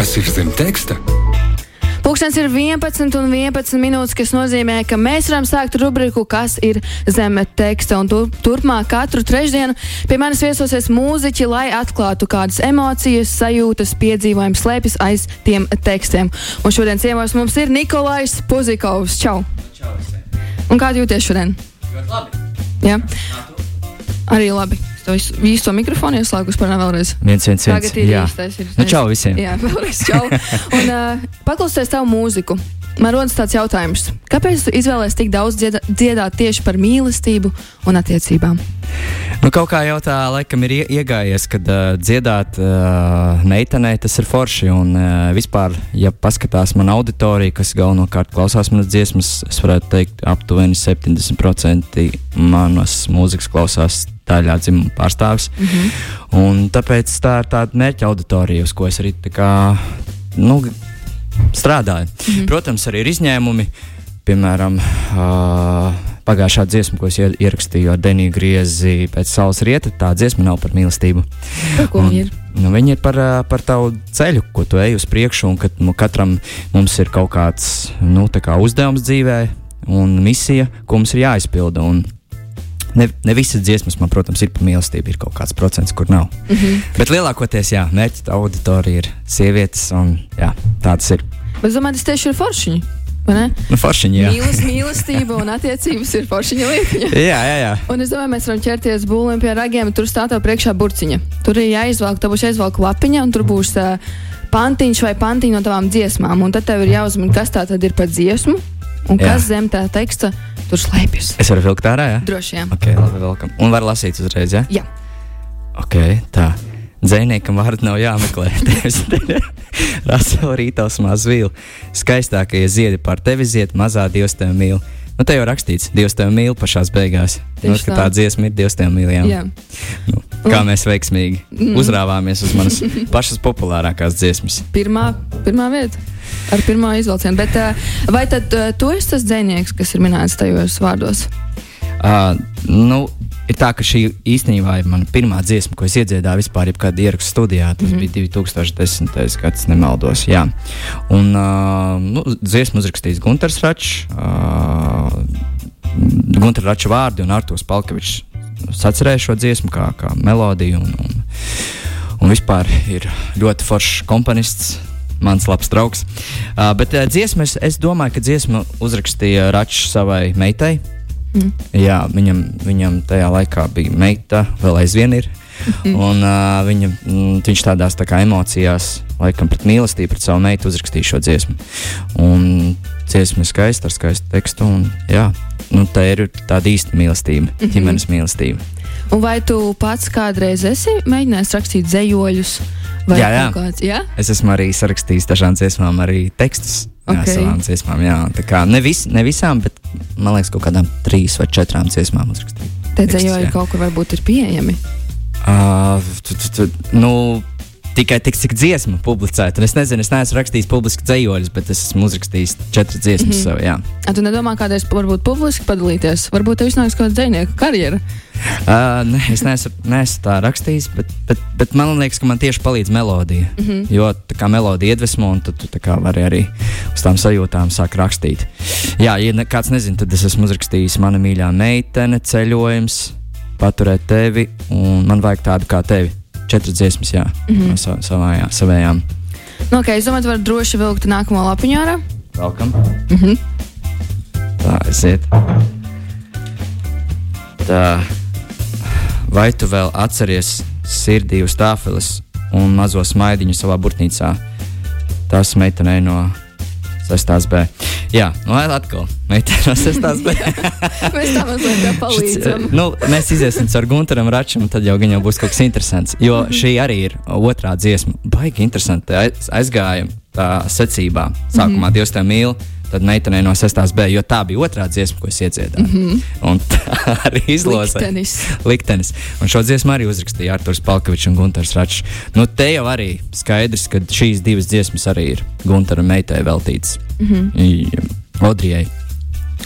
kas ir zem teksta? Pūkstens ir 11 un 11 minūtes, kas nozīmē, ka mēs varam sākt rubriku, kas ir zem teksta. Un tur, turpmāk katru trešdienu pie manis viesosies mūziķi, lai atklātu kādas emocijas, sajūtas, piedzīvojumus slēpjas aiz tiem tekstiem. Un šodien ciemos mums ir Nikolais Puzikovs. Čau! Čau. Un kā jūties šodien? Ļoti labi. Tu? arī labi. Visu, visu to mikrofonu ieslēgus par vēlreiz. Viens, viens, viens. Tagad ir Jā. īstais. Ir, Nu, čau visiem. Jā, vēlreiz čau. Un uh, paklausieties tavu mūziku. Man rodas tāds jautājums, kāpēc tu izvēlējies tik daudz dziedā, dziedāt tieši par mīlestību un attiecībām? Nu, kaut kā jau tā laikam ir ie- iegājies, kad uh, dziedāt uh, meitenei tas ir forši. Un uh, vispār, ja paskatās man auditoriju, kas galvenokārt klausās manas dziesmas, es varētu teikt, aptuveni 70% manas mūzikas klausās daļā dzimuma pārstāvis. Mm -hmm. Un tāpēc tā ir tāda mērķa auditorija, uz ko es arī kā, nu, strādāju. Mm -hmm. Protams, arī ir izņēmumi. Piemēram, uh, pagājušā dziesma, ko es ie- ierakstīju ar Deniju Griezi pēc saules rieta, tā dziesma nav par mīlestību. Par ko viņi ir? Nu, viņi ir par, par tavu ceļu, ko tu ej uz priekšu, un ka nu, katram mums ir kaut kāds nu, kā uzdevums dzīvē un misija, ko mums ir jāizpilda. Un Ne, ne visas dziesmas, man, protams, ir par mīlestību. Ir kaut kāds procents, kur nav. Mm -hmm. Bet lielākoties, jā, mērķa auditorija ir sievietes, un jā, tāds ir. Bet es domāju, tas tieši ir foršiņi. Nu, foršiņi, jā. Mīlas, mīlestība un attiecības ir foršiņa lieta. jā, jā, jā. Un es domāju, mēs varam ķerties būlim pie ragiem. Tur stāv priekšā burciņa. Tur ir jāizvelk, tev būs jāizvelk lapiņa, un tur būs uh, pantiņš vai pantiņa no tavām dziesmām. Un tad tev ir jāuzmina, kas tā tad ir par dziesmu un Jā. kas zem tā teksta tur slēpjas. Es varu vilkt ārā, jā? Droši vien. Ok, labi, velkam. Un var lasīt uzreiz, jā? Jā. Ok, tā. Dzēniekam vārdu nav jāmeklē. Rasela rītos mazvīl. Skaistākie ziedi par tevi zied, mazā dievs tevi mīl. Nu, te jau rakstīts, Dievs tevi mīl pašās beigās. Nu, Tieši ka tā. tā dziesma ir Dievs tevi mīl. Nu, kā mēs veiksmīgi mm. uzrāvāmies uz manas pašas populārākās dziesmas. Pirmā, pirmā vieta. Ar pirmā izvilcienu. Bet, uh, vai tad uh, tu esi tas dzinieks, kas ir minēts tajos vārdos? Uh, nu, ir tā, ka šī īstenībā ir mana pirmā dziesma, ko es iedziedāju vispār, jebkādā ierakstu studijā. Tas mm -hmm. bija 2010. gads, nemaldos. Jā. Un uh, nu, dziesmu uzrakstījis Gunārs Račs, uh, Gunārs Račs vārdi un Artūrs Palkevičs. Sacerēju šo dziesmu kā, kā melodiju, un, un, un vispār ir ļoti foršs komponists. Mans labs draugs. Uh, bet uh, dziesmu es, es domāju, ka dziesmu uzrakstīja Račs savai meitai. Mm. Jā, viņam, viņam tajā laikā bija meita, vēl aizvien ir. Mhm. Un, uh, viņa, mm, viņš tādās tā kā emocijās, laikam, pret mīlestību, pret savu meitu uzrakstīja šo dziesmu. Un dziesma ir skaista, ar skaistu tekstu. Un, jā, nu, tā ir tāda īsta mīlestība, Mhm. ģimenes mīlestība. Un vai tu pats kādreiz esi mēģinājis rakstīt? Vai Jā, jā. Kāds, jā? Es esmu arī sarakstījis dažām dziesmām, arī tekstus. Jā, Ok. savām dziesmām, jā. Tā kā ne, vis, ne visām, bet man liekas, kaut kādām trīs vai četrām dziesmām uzrakstīju. Tie Tekstus, dzējoļi jā. kaut kur varbūt ir pieejami. Uh, nu, tikai tik, cik dziesma publicēta. Un Es nezinu, es neesmu rakstījis publiski dzējoļus, bet es esmu uzrakstījis četras dziesmas. Mm -hmm. sev, jā. A, tu nedomā, kādreiz varbūt publiski padalīties? Varbūt tev iznāks kāda dzinieka karjera. uh, ne, es neesmu, neesmu tā rakstījis, bet, bet, bet man liekas, ka man tieši palīdz melodija. Mm -hmm. Jo tā kā melodija iedvesmo, un tad tu vari arī uz tām sajūtām sāk rakstīt. Jā, ja ne, kāds nezina, tad es esmu uzrakstījis mana mīļā meitene, ceļojums, paturēt tevi, un man vajag tādu kā tevi. Četras dziesmas, jā, mm -hmm. no sa, savājā, savējām. Nu, okay, es domāju, tu vari droši vilkt nākamo lapiņu ārā. Welcome. Mm -hmm. Tā, aiziet. Tā. Vai tu vēl atceries sirdī uz tāfeles un mazo smaidiņu savā burtnīcā? Tas meitenei no 6. B. Jā, nu atkal. Meitene no 6. B. Mēs tam mazliet tev palīdzam. nu, mēs iesim caur Gunteram Račam, tad jau jau būs kaut kas interesants. Jo šī arī ir otrā dziesma. Baigi interesanti. Aiz- Aizgājām tā secībā. Sākumā Dievs te mīl. Tad meitenei no 6. B, jo tā bija otrā dziesma, ko es iedziedāju. Mm -hmm. Un tā arī izlozēja. Liktenis. Liktenis. Un šo dziesmu arī uzrakstīja Arthurs Palkovičs un Gunārs Račs. Nu, te jau arī skaidrs, ka šīs divas dziesmas arī ir Gunāra meitai veltītas. Mm -hmm. Odrijai.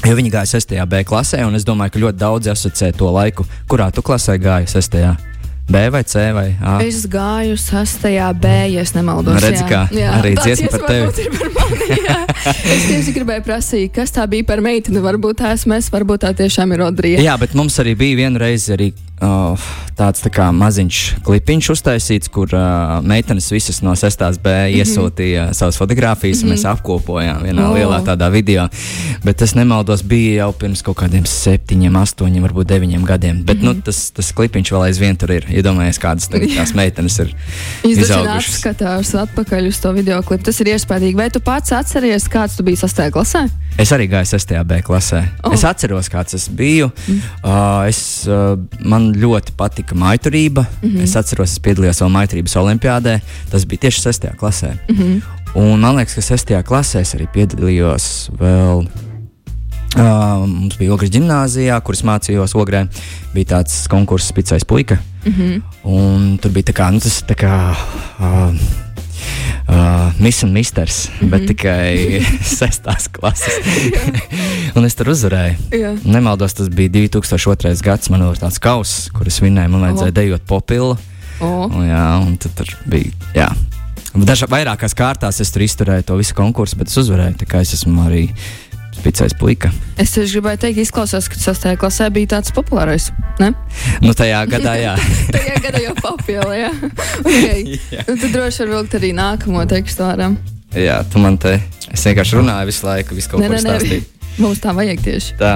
Jo viņi gāja 6. B klasē, un es domāju, ka ļoti daudzi asociē to laiku, kurā tu klasē gāji 6. B vai C vai A. Es gāju sastajā B, ja es nemaldos. Nu, redzi, kā arī tā dziesma par tevi. par mani, jā. es tieši gribēju prasīt, kas tā bija par meiteni. Varbūt tā esmu es, varbūt tā tiešām ir Odrija. Jā, bet mums arī bija vienreiz arī uh, tāds tā kā maziņš klipiņš uztaisīts, kur uh, meitenes visas no 6. B Mhm. iesūtīja savas fotogrāfijas, un mēs apkopojām vienā O. lielā tādā video. Bet tas nemaldos bija jau pirms kaut kādiem septiņiem, astoņiem, varbūt deviņiem gadiem. Bet Mhm. nu, tas, tas klipiņš vēl aizvien tur ir. Iedomājieties, kādas tagad tās meitenes ir Viņš taču atskatās atpakaļ uz to video klipu. Tas ir iespaidīgi. Vai tu pats atceries, kāds tu biji sastajā klasē? Es arī gāju 6. B klasē. Oh. Es atceros, kāds es biju. Mm. Uh, es, uh, man ļoti patika maiturība. Mm -hmm. Es atceros, es piedalījos savā maiturības olimpiādē. Tas bija tieši 6. klasē. Mm -hmm. Un man liekas, ka 6. klasē es arī piedalījos vēl. Uh, mums bija Ogres gimnājā, kuras mācījos Ogrē. Bija tāds konkurss, Pitsais puika. Mm -hmm. Un tur bija tā kā, nu, tas tā kā. Uh, Uh, Miss un Misters, mm -hmm. bet tikai sestās klases. un es tur uzvarēju. Jā. Nemaldos, tas bija 2002. gads. Man bija tāds kauss, kurus vinnēju. Man vajadzēja O. dejot popilu. O. Un, jā, un tad tur bija. Jā. Dažā vairākās kārtās es tur izturēju to visu konkursu, bet es uzvarēju. Tā kā es esmu arī spēcīgs puika. Es tieši gribēju teikt, izklausās, ka sastajā klasē bija tāds populārais. Ne? Nu, tajā gadā, jā. Tajā gadā jau papildu, jā. Okay. Nu, tad droši vien vilkt arī nākamo tekstu ārā. jā, tu man te. Es vienkārši runāju visu laiku, visu kaut ko stāstīju. Mums tā vajag tieši. Tā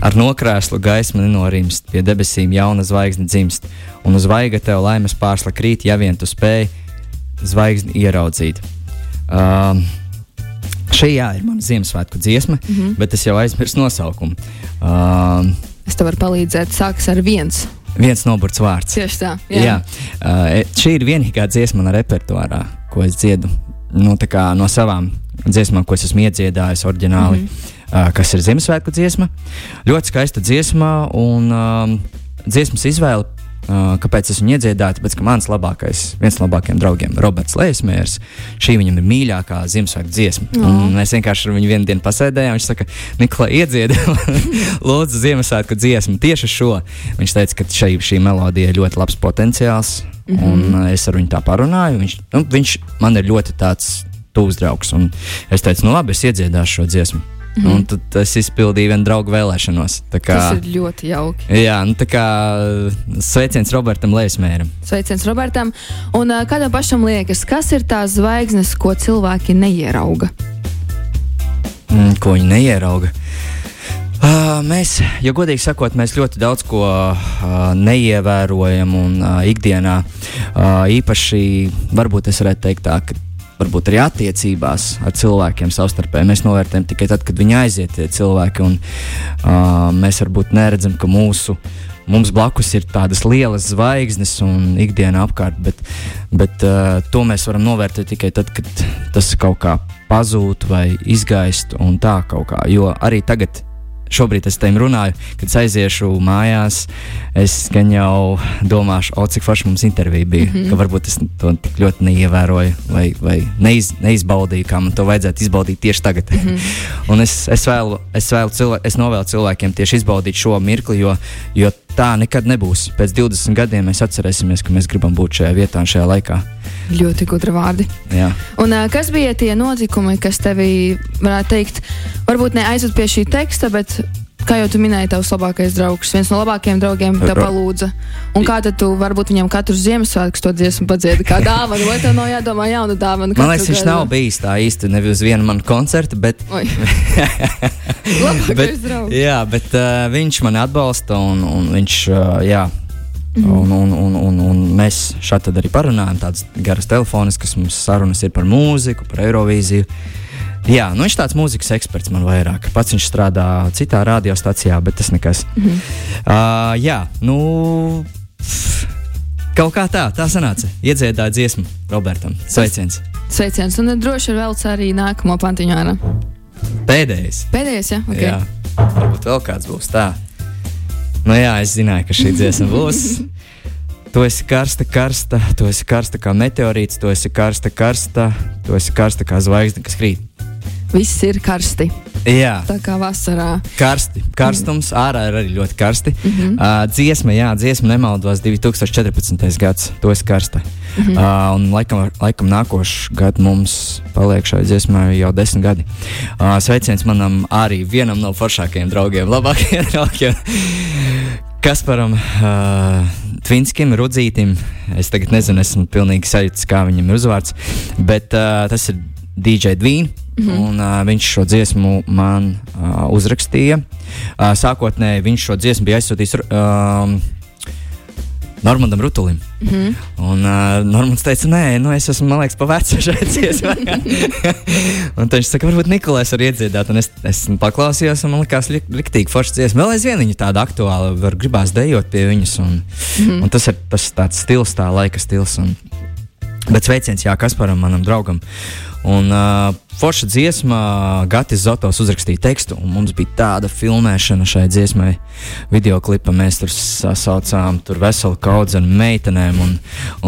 ar nokrēslu gaismu nenorimst, pie debesīm jauna zvaigzne dzimst, un uz vaiga tev laimes pārsla krīt, ja vien tu spēj zvaigzni ieraudzīt. Um, šī jā, ir mana Ziemassvētku dziesma, mm -hmm. bet es jau aizmirsu nosaukumu. Um, Es tev varu palīdzēt. Sākas ar viens. viens noburts vārds. Tieši tā. Jā. Jā. Uh, šī ir vienīgā dziesma manā repertuārā, ko es dziedu nu, no savām dziesmām, ko es esmu iedziedājis oriģināli. Mm -hmm. uh, kas ir Ziemassvētku dziesma? Ļoti skaista dziesma un um, dziesmas izvēle. Uh, kāpēc es viņu iedziedāju? Tāpēc, ka mans labākais, viens no labākajiem draugiem, Roberts Lēsmērs, šī viņam ir mīļākā Ziemassvētku dziesma. Oh. Un Mēs vienkārši ar viņu vienu dienu pasēdējām. Viņš saka, Nikolai, iedziedi, lūdzu, Ziemassvētku dziesmu tieši šo. Viņš teica, ka šī, šī melodija ir ļoti labs potenciāls. Mm -hmm. Un uh, es ar viņu tā parunāju. Viņš, nu, viņš man ir ļoti tāds tuvs draugs. Un es teicu, nu labi, es iedziedāšu šo dziesmu. Mm -hmm. Un tad es izpildīju vienu draugu vēlēšanos. Tā kā, Tas ir ļoti jauki. jā, nu, tā kā sveiciens Robertam Lēsmēram. Sveiciens Robertam. Un kādam pašam liekas, kas ir tās zvaigznes, ko cilvēki neierauga? Mm, ko viņi neierauga. Uh, mēs, ja godīgi sakot, mēs ļoti daudz ko uh, neievērojam un uh, ikdienā uh, īpaši, varbūt es varētu teikt tā, ka varbūt arī attiecībās ar cilvēkiem savstarpēji mēs novērtējam tikai tad, kad viņi aiziet tie cilvēki, un uh, mēs varbūt neredzam, ka mūsu Mums blakus ir tādas lielas zvaigznes un ikdiena apkārt, bet, bet uh, to mēs varam novērtēt tikai tad, kad tas kaut kā pazūd vai izgaist un tā kaut kā. Jo arī tagad šobrīd es tam runāju, kad es aiziešu mājās, es gan jau domāšu, o, cik forši mums intervija bija. Mm -hmm. Ka varbūt es to tik ļoti neievēroju vai, vai neiz, neizbaudīju, kā man to vajadzētu izbaudīt tieši tagad. Mm -hmm. Un es, es, vēlu, es, vēlu cilvē, es novēlu cilvēkiem tieši izbaudīt šo mirkli, jo, jo tā nekad nebūs. Pēc 20 gadiem mēs atcerēsimies, ka mēs gribam būt šajā vietā un šajā laikā. Ļoti gudri vārdi. Jā. Un, kas bija tie notikumi, kas tevi, varētu teikt, varbūt neaizved pie šī teksta, bet, kā jau tu minēji, tavs labākais draugs, viens no labākajiem draugiem Ro- palūdza. Un kā tad tu varbūt viņam katru Ziemassvētku to dziesmu padziedi kā dāvanu, vai tev nav jādomā jauna dāvana? Man liekas, viņš nav bijis tā īsti nevis uz vienu manu koncertu, bet. Labākais draugs. jā, bet uh, viņš man atbalsta un, un viņš, uh, jā. Mm un, un, un, un, un mēs šādi arī parunājam, tādas garas telefoniskas sarunas ir par mūziku, par Eirovīziju. Jā, nu viņš tāds mūzikas eksperts man vairāk. Pats viņš strādā citā radiostacijā, bet tas nekas. Mm uh, jā, nu. Kaut kā tā, tā sanāca. Iedziedāja dziesmu Robertam. Sveiciens! Sveiciens, un droši vien velc arī nākamo pantiņu. Pēdējais. Pēdējais, jā? Okay. Jā, varbūt vēl kāds būs tā. Nu, jā, es zināju, ka šī dziesma būs. Tu esi karsta, karsta, tu esi karsta kā meteorīts, tu esi karsta, karsta, tu esi karsta kā zvaigzne, kas krīt. Viss ir karsti. Jā. Tā kā vasarā. Karsti, karstums, ārā ir arī ļoti karsti. Mm -hmm. uh, dziesma, jā, dziesma nemaldos 2014. gads, to es karsta. Mm -hmm. uh, un laikam, laikam nākošais gads mums paliek šai dziesmai jau desmit gadi. Uh, sveiciens manam arī vienam no foršākajiem draugiem, labākajiem draugiem. Kasparam, uh, Tvinskim, Rudzītim. Es tagad nezinu, esmu pilnīgi sajūta, kā viņam ir uzvārds. Bet uh, tas ir DJ Dvīns. Mm -hmm. Un, uh, viņš šo dziesmu man uh, uzrakstīja. Uh, sākotnēji viņš šo dziesmu bija aizsūtījis uh, Normandam Rutulim. Mm -hmm. Un uh, Normans teica, nē, nu, es esmu, man liekas, pavecs dziesmai. un viņš saka, varbūt Nikolais var iedziedāt. Un es, es paklausījos, un man likās, li liktīgi forši dziesma. Vēl aizvien viņa tāda aktuāla, var gribās dejot pie viņas. Un, mm -hmm. un tas ir tas tāds stils, tā laika stils. Un, bet sveiciens, jā, Kasparam, manam draugam. Un uh, forša dziesma, Gatis Zotos uzrakstīja tekstu, un mums bija tāda filmēšana šai dziesmai. Video klipā mēs tur sasaucām tur veselu kaudzi ar meitenēm un,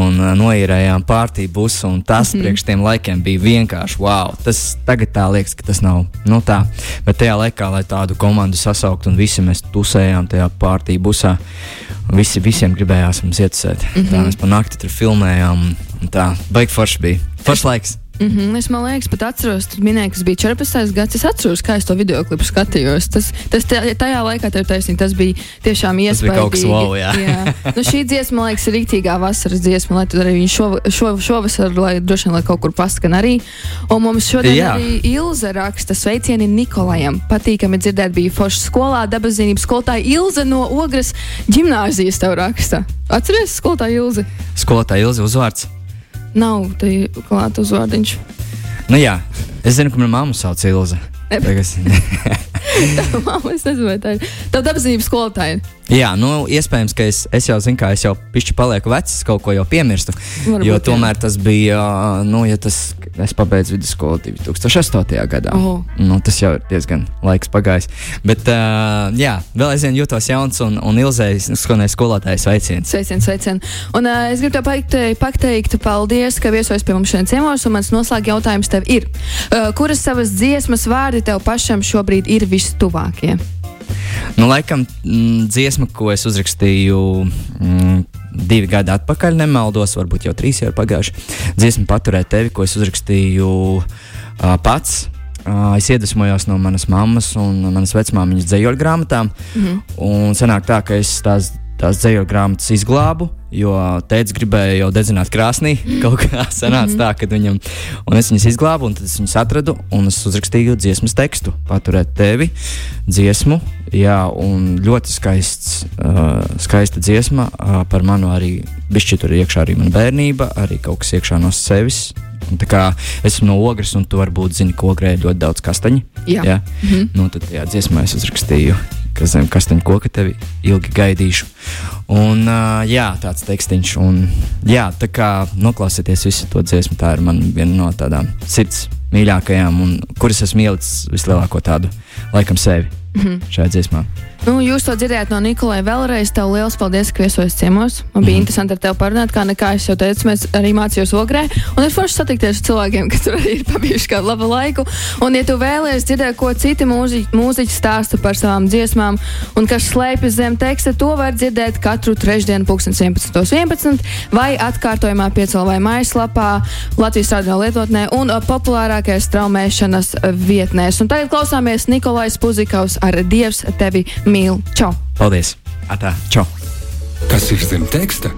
un uh, noīrējām pārtī busu, un tas mm -hmm. priekš tiem laikiem bija vienkārši wow. Tas tagad tā liekas, ka tas nav nu, tā. Bet tajā laikā, lai tādu komandu sasaukt, un visi mēs tusējām tajā pārtī busā, visi, visiem gribējās mums ietusēt. Mm -hmm. Tā mēs pa nakti tur filmējām, un tā, baigi forši bija. Foršs laiks! Mm -hmm, es man liekas, pat atceros, ka minēja, kas bija 14. gads. Es atceros, kā es to video klipu skatījos. Tas, tas tajā laikā, tev taisnība, tas bija tiešām iespējams. Kaut kas wow, jā. jā. Nu, šī dziesma, man liekas, ir rīktīgā vasaras dziesma, lai arī viņi šo, šo, šovasar, lai droši vien lai kaut kur paskan arī. Un mums šodien jā. arī Ilze raksta sveicieni Nikolajam. Patīkami dzirdēt, bija forša skolā, dabaszinības skolotāja Ilze no Ogres ģimnāzijas tev raksta. Atceries skolotāju Ilzi? Skolotāja Ilze uzvārds. Nav tā klāta uzvārdiņš. Nu jā, es zinu, ka manā mamma sauc Ilze. Tagad... tā mamma, es nezinu, vai tā ir. Tā dabasības skolotāja. Jā, nu, iespējams, ka es, es jau zinu, ka es jau pišķi palieku vecs, kaut ko jau piemirstu. Varbūt, jo tomēr jā. tas bija, nu, ja tas, es pabeidzu vidusskolu 2008. gadā. Oh. Nu, tas jau ir diezgan laiks pagājis. Bet, uh, jā, vēl aizvien jūtos jauns un, un ilzējis skanēja skolotājs sveiciens. Sveiciens, sveiciens. Un uh, es gribu tev pateikt, pateikt paldies, ka viesojas pie mums šodien ciemos, un mans noslēg jautājums tev ir. Uh, kuras savas dziesmas vārdi tev pašam šobrīd ir vistuvākie? Nu, laikam, m, mm, dziesma, ko es uzrakstīju m, mm, divi gadi atpakaļ, nemaldos, varbūt jau trīs jau ir pagājuši. Dziesma paturēt tevi, ko es uzrakstīju uh, pats. Uh, es iedvesmojos no manas mammas un manas vecmāmiņas dzīsļu grāmatām. Mm -hmm. Un sanāk tā, ka es tās, tās dzīsļu grāmatas izglābu jo teicis, gribēja jau dedzināt krāsnī. Kaut kā sanāca tā, ka viņam, un es viņas izglābu, un tad es viņas atradu, un es uzrakstīju dziesmas tekstu, paturēt tevi, dziesmu. Jā, un ļoti skaists, uh, skaista dziesma uh, par manu arī bišķi tur iekšā arī mana bērnība, arī kaut kas iekšā no sevis. Un tā kā es esmu no ogres, un tu varbūt zini, ka ogrē ir ļoti daudz kastaņu. Jā, jā. Mm -hmm. nu, tad jā, dziesmā es uzrakstīju zem kastaņa koka tevi ilgi gaidīšu. Un, uh, jā, tāds tekstiņš. Un, jā, tā kā noklausieties visu to dziesmu, tā ir man viena no tādām sirds mīļākajām, un kuras esmu ielicis vislielāko tādu laikam sevi mm -hmm. šajā dziesmā. Nu, jūs to dzirdējāt no Nikolai. Vēlreiz tev liels paldies, ka viesojies ciemos. Man bija mm. interesanti ar tevi parunāt, kā nekā es jau teicu, mēs arī mācījāmies ogrē. Un ir forši satikties ar cilvēkiem, kas tur ir pabijuši kādu labu laiku. Un, ja tu vēlēsies dzirdēt, ko citi mūziķi, mūziķi stāsta par savām dziesmām un kas slēpjas zem teksta, to var dzirdēt katru trešdienu, 11.11. vai atkārtojumā piecēlā mājaslapā Latvijas radio lietotnē un populārākajās traumēšanas vietnēs. Un tagad klausāmies Nikolais Puzikaus ar Dievs tevi! Mīlu. Čau! Paldies! Atā! Čau! Kas ir zem teksta?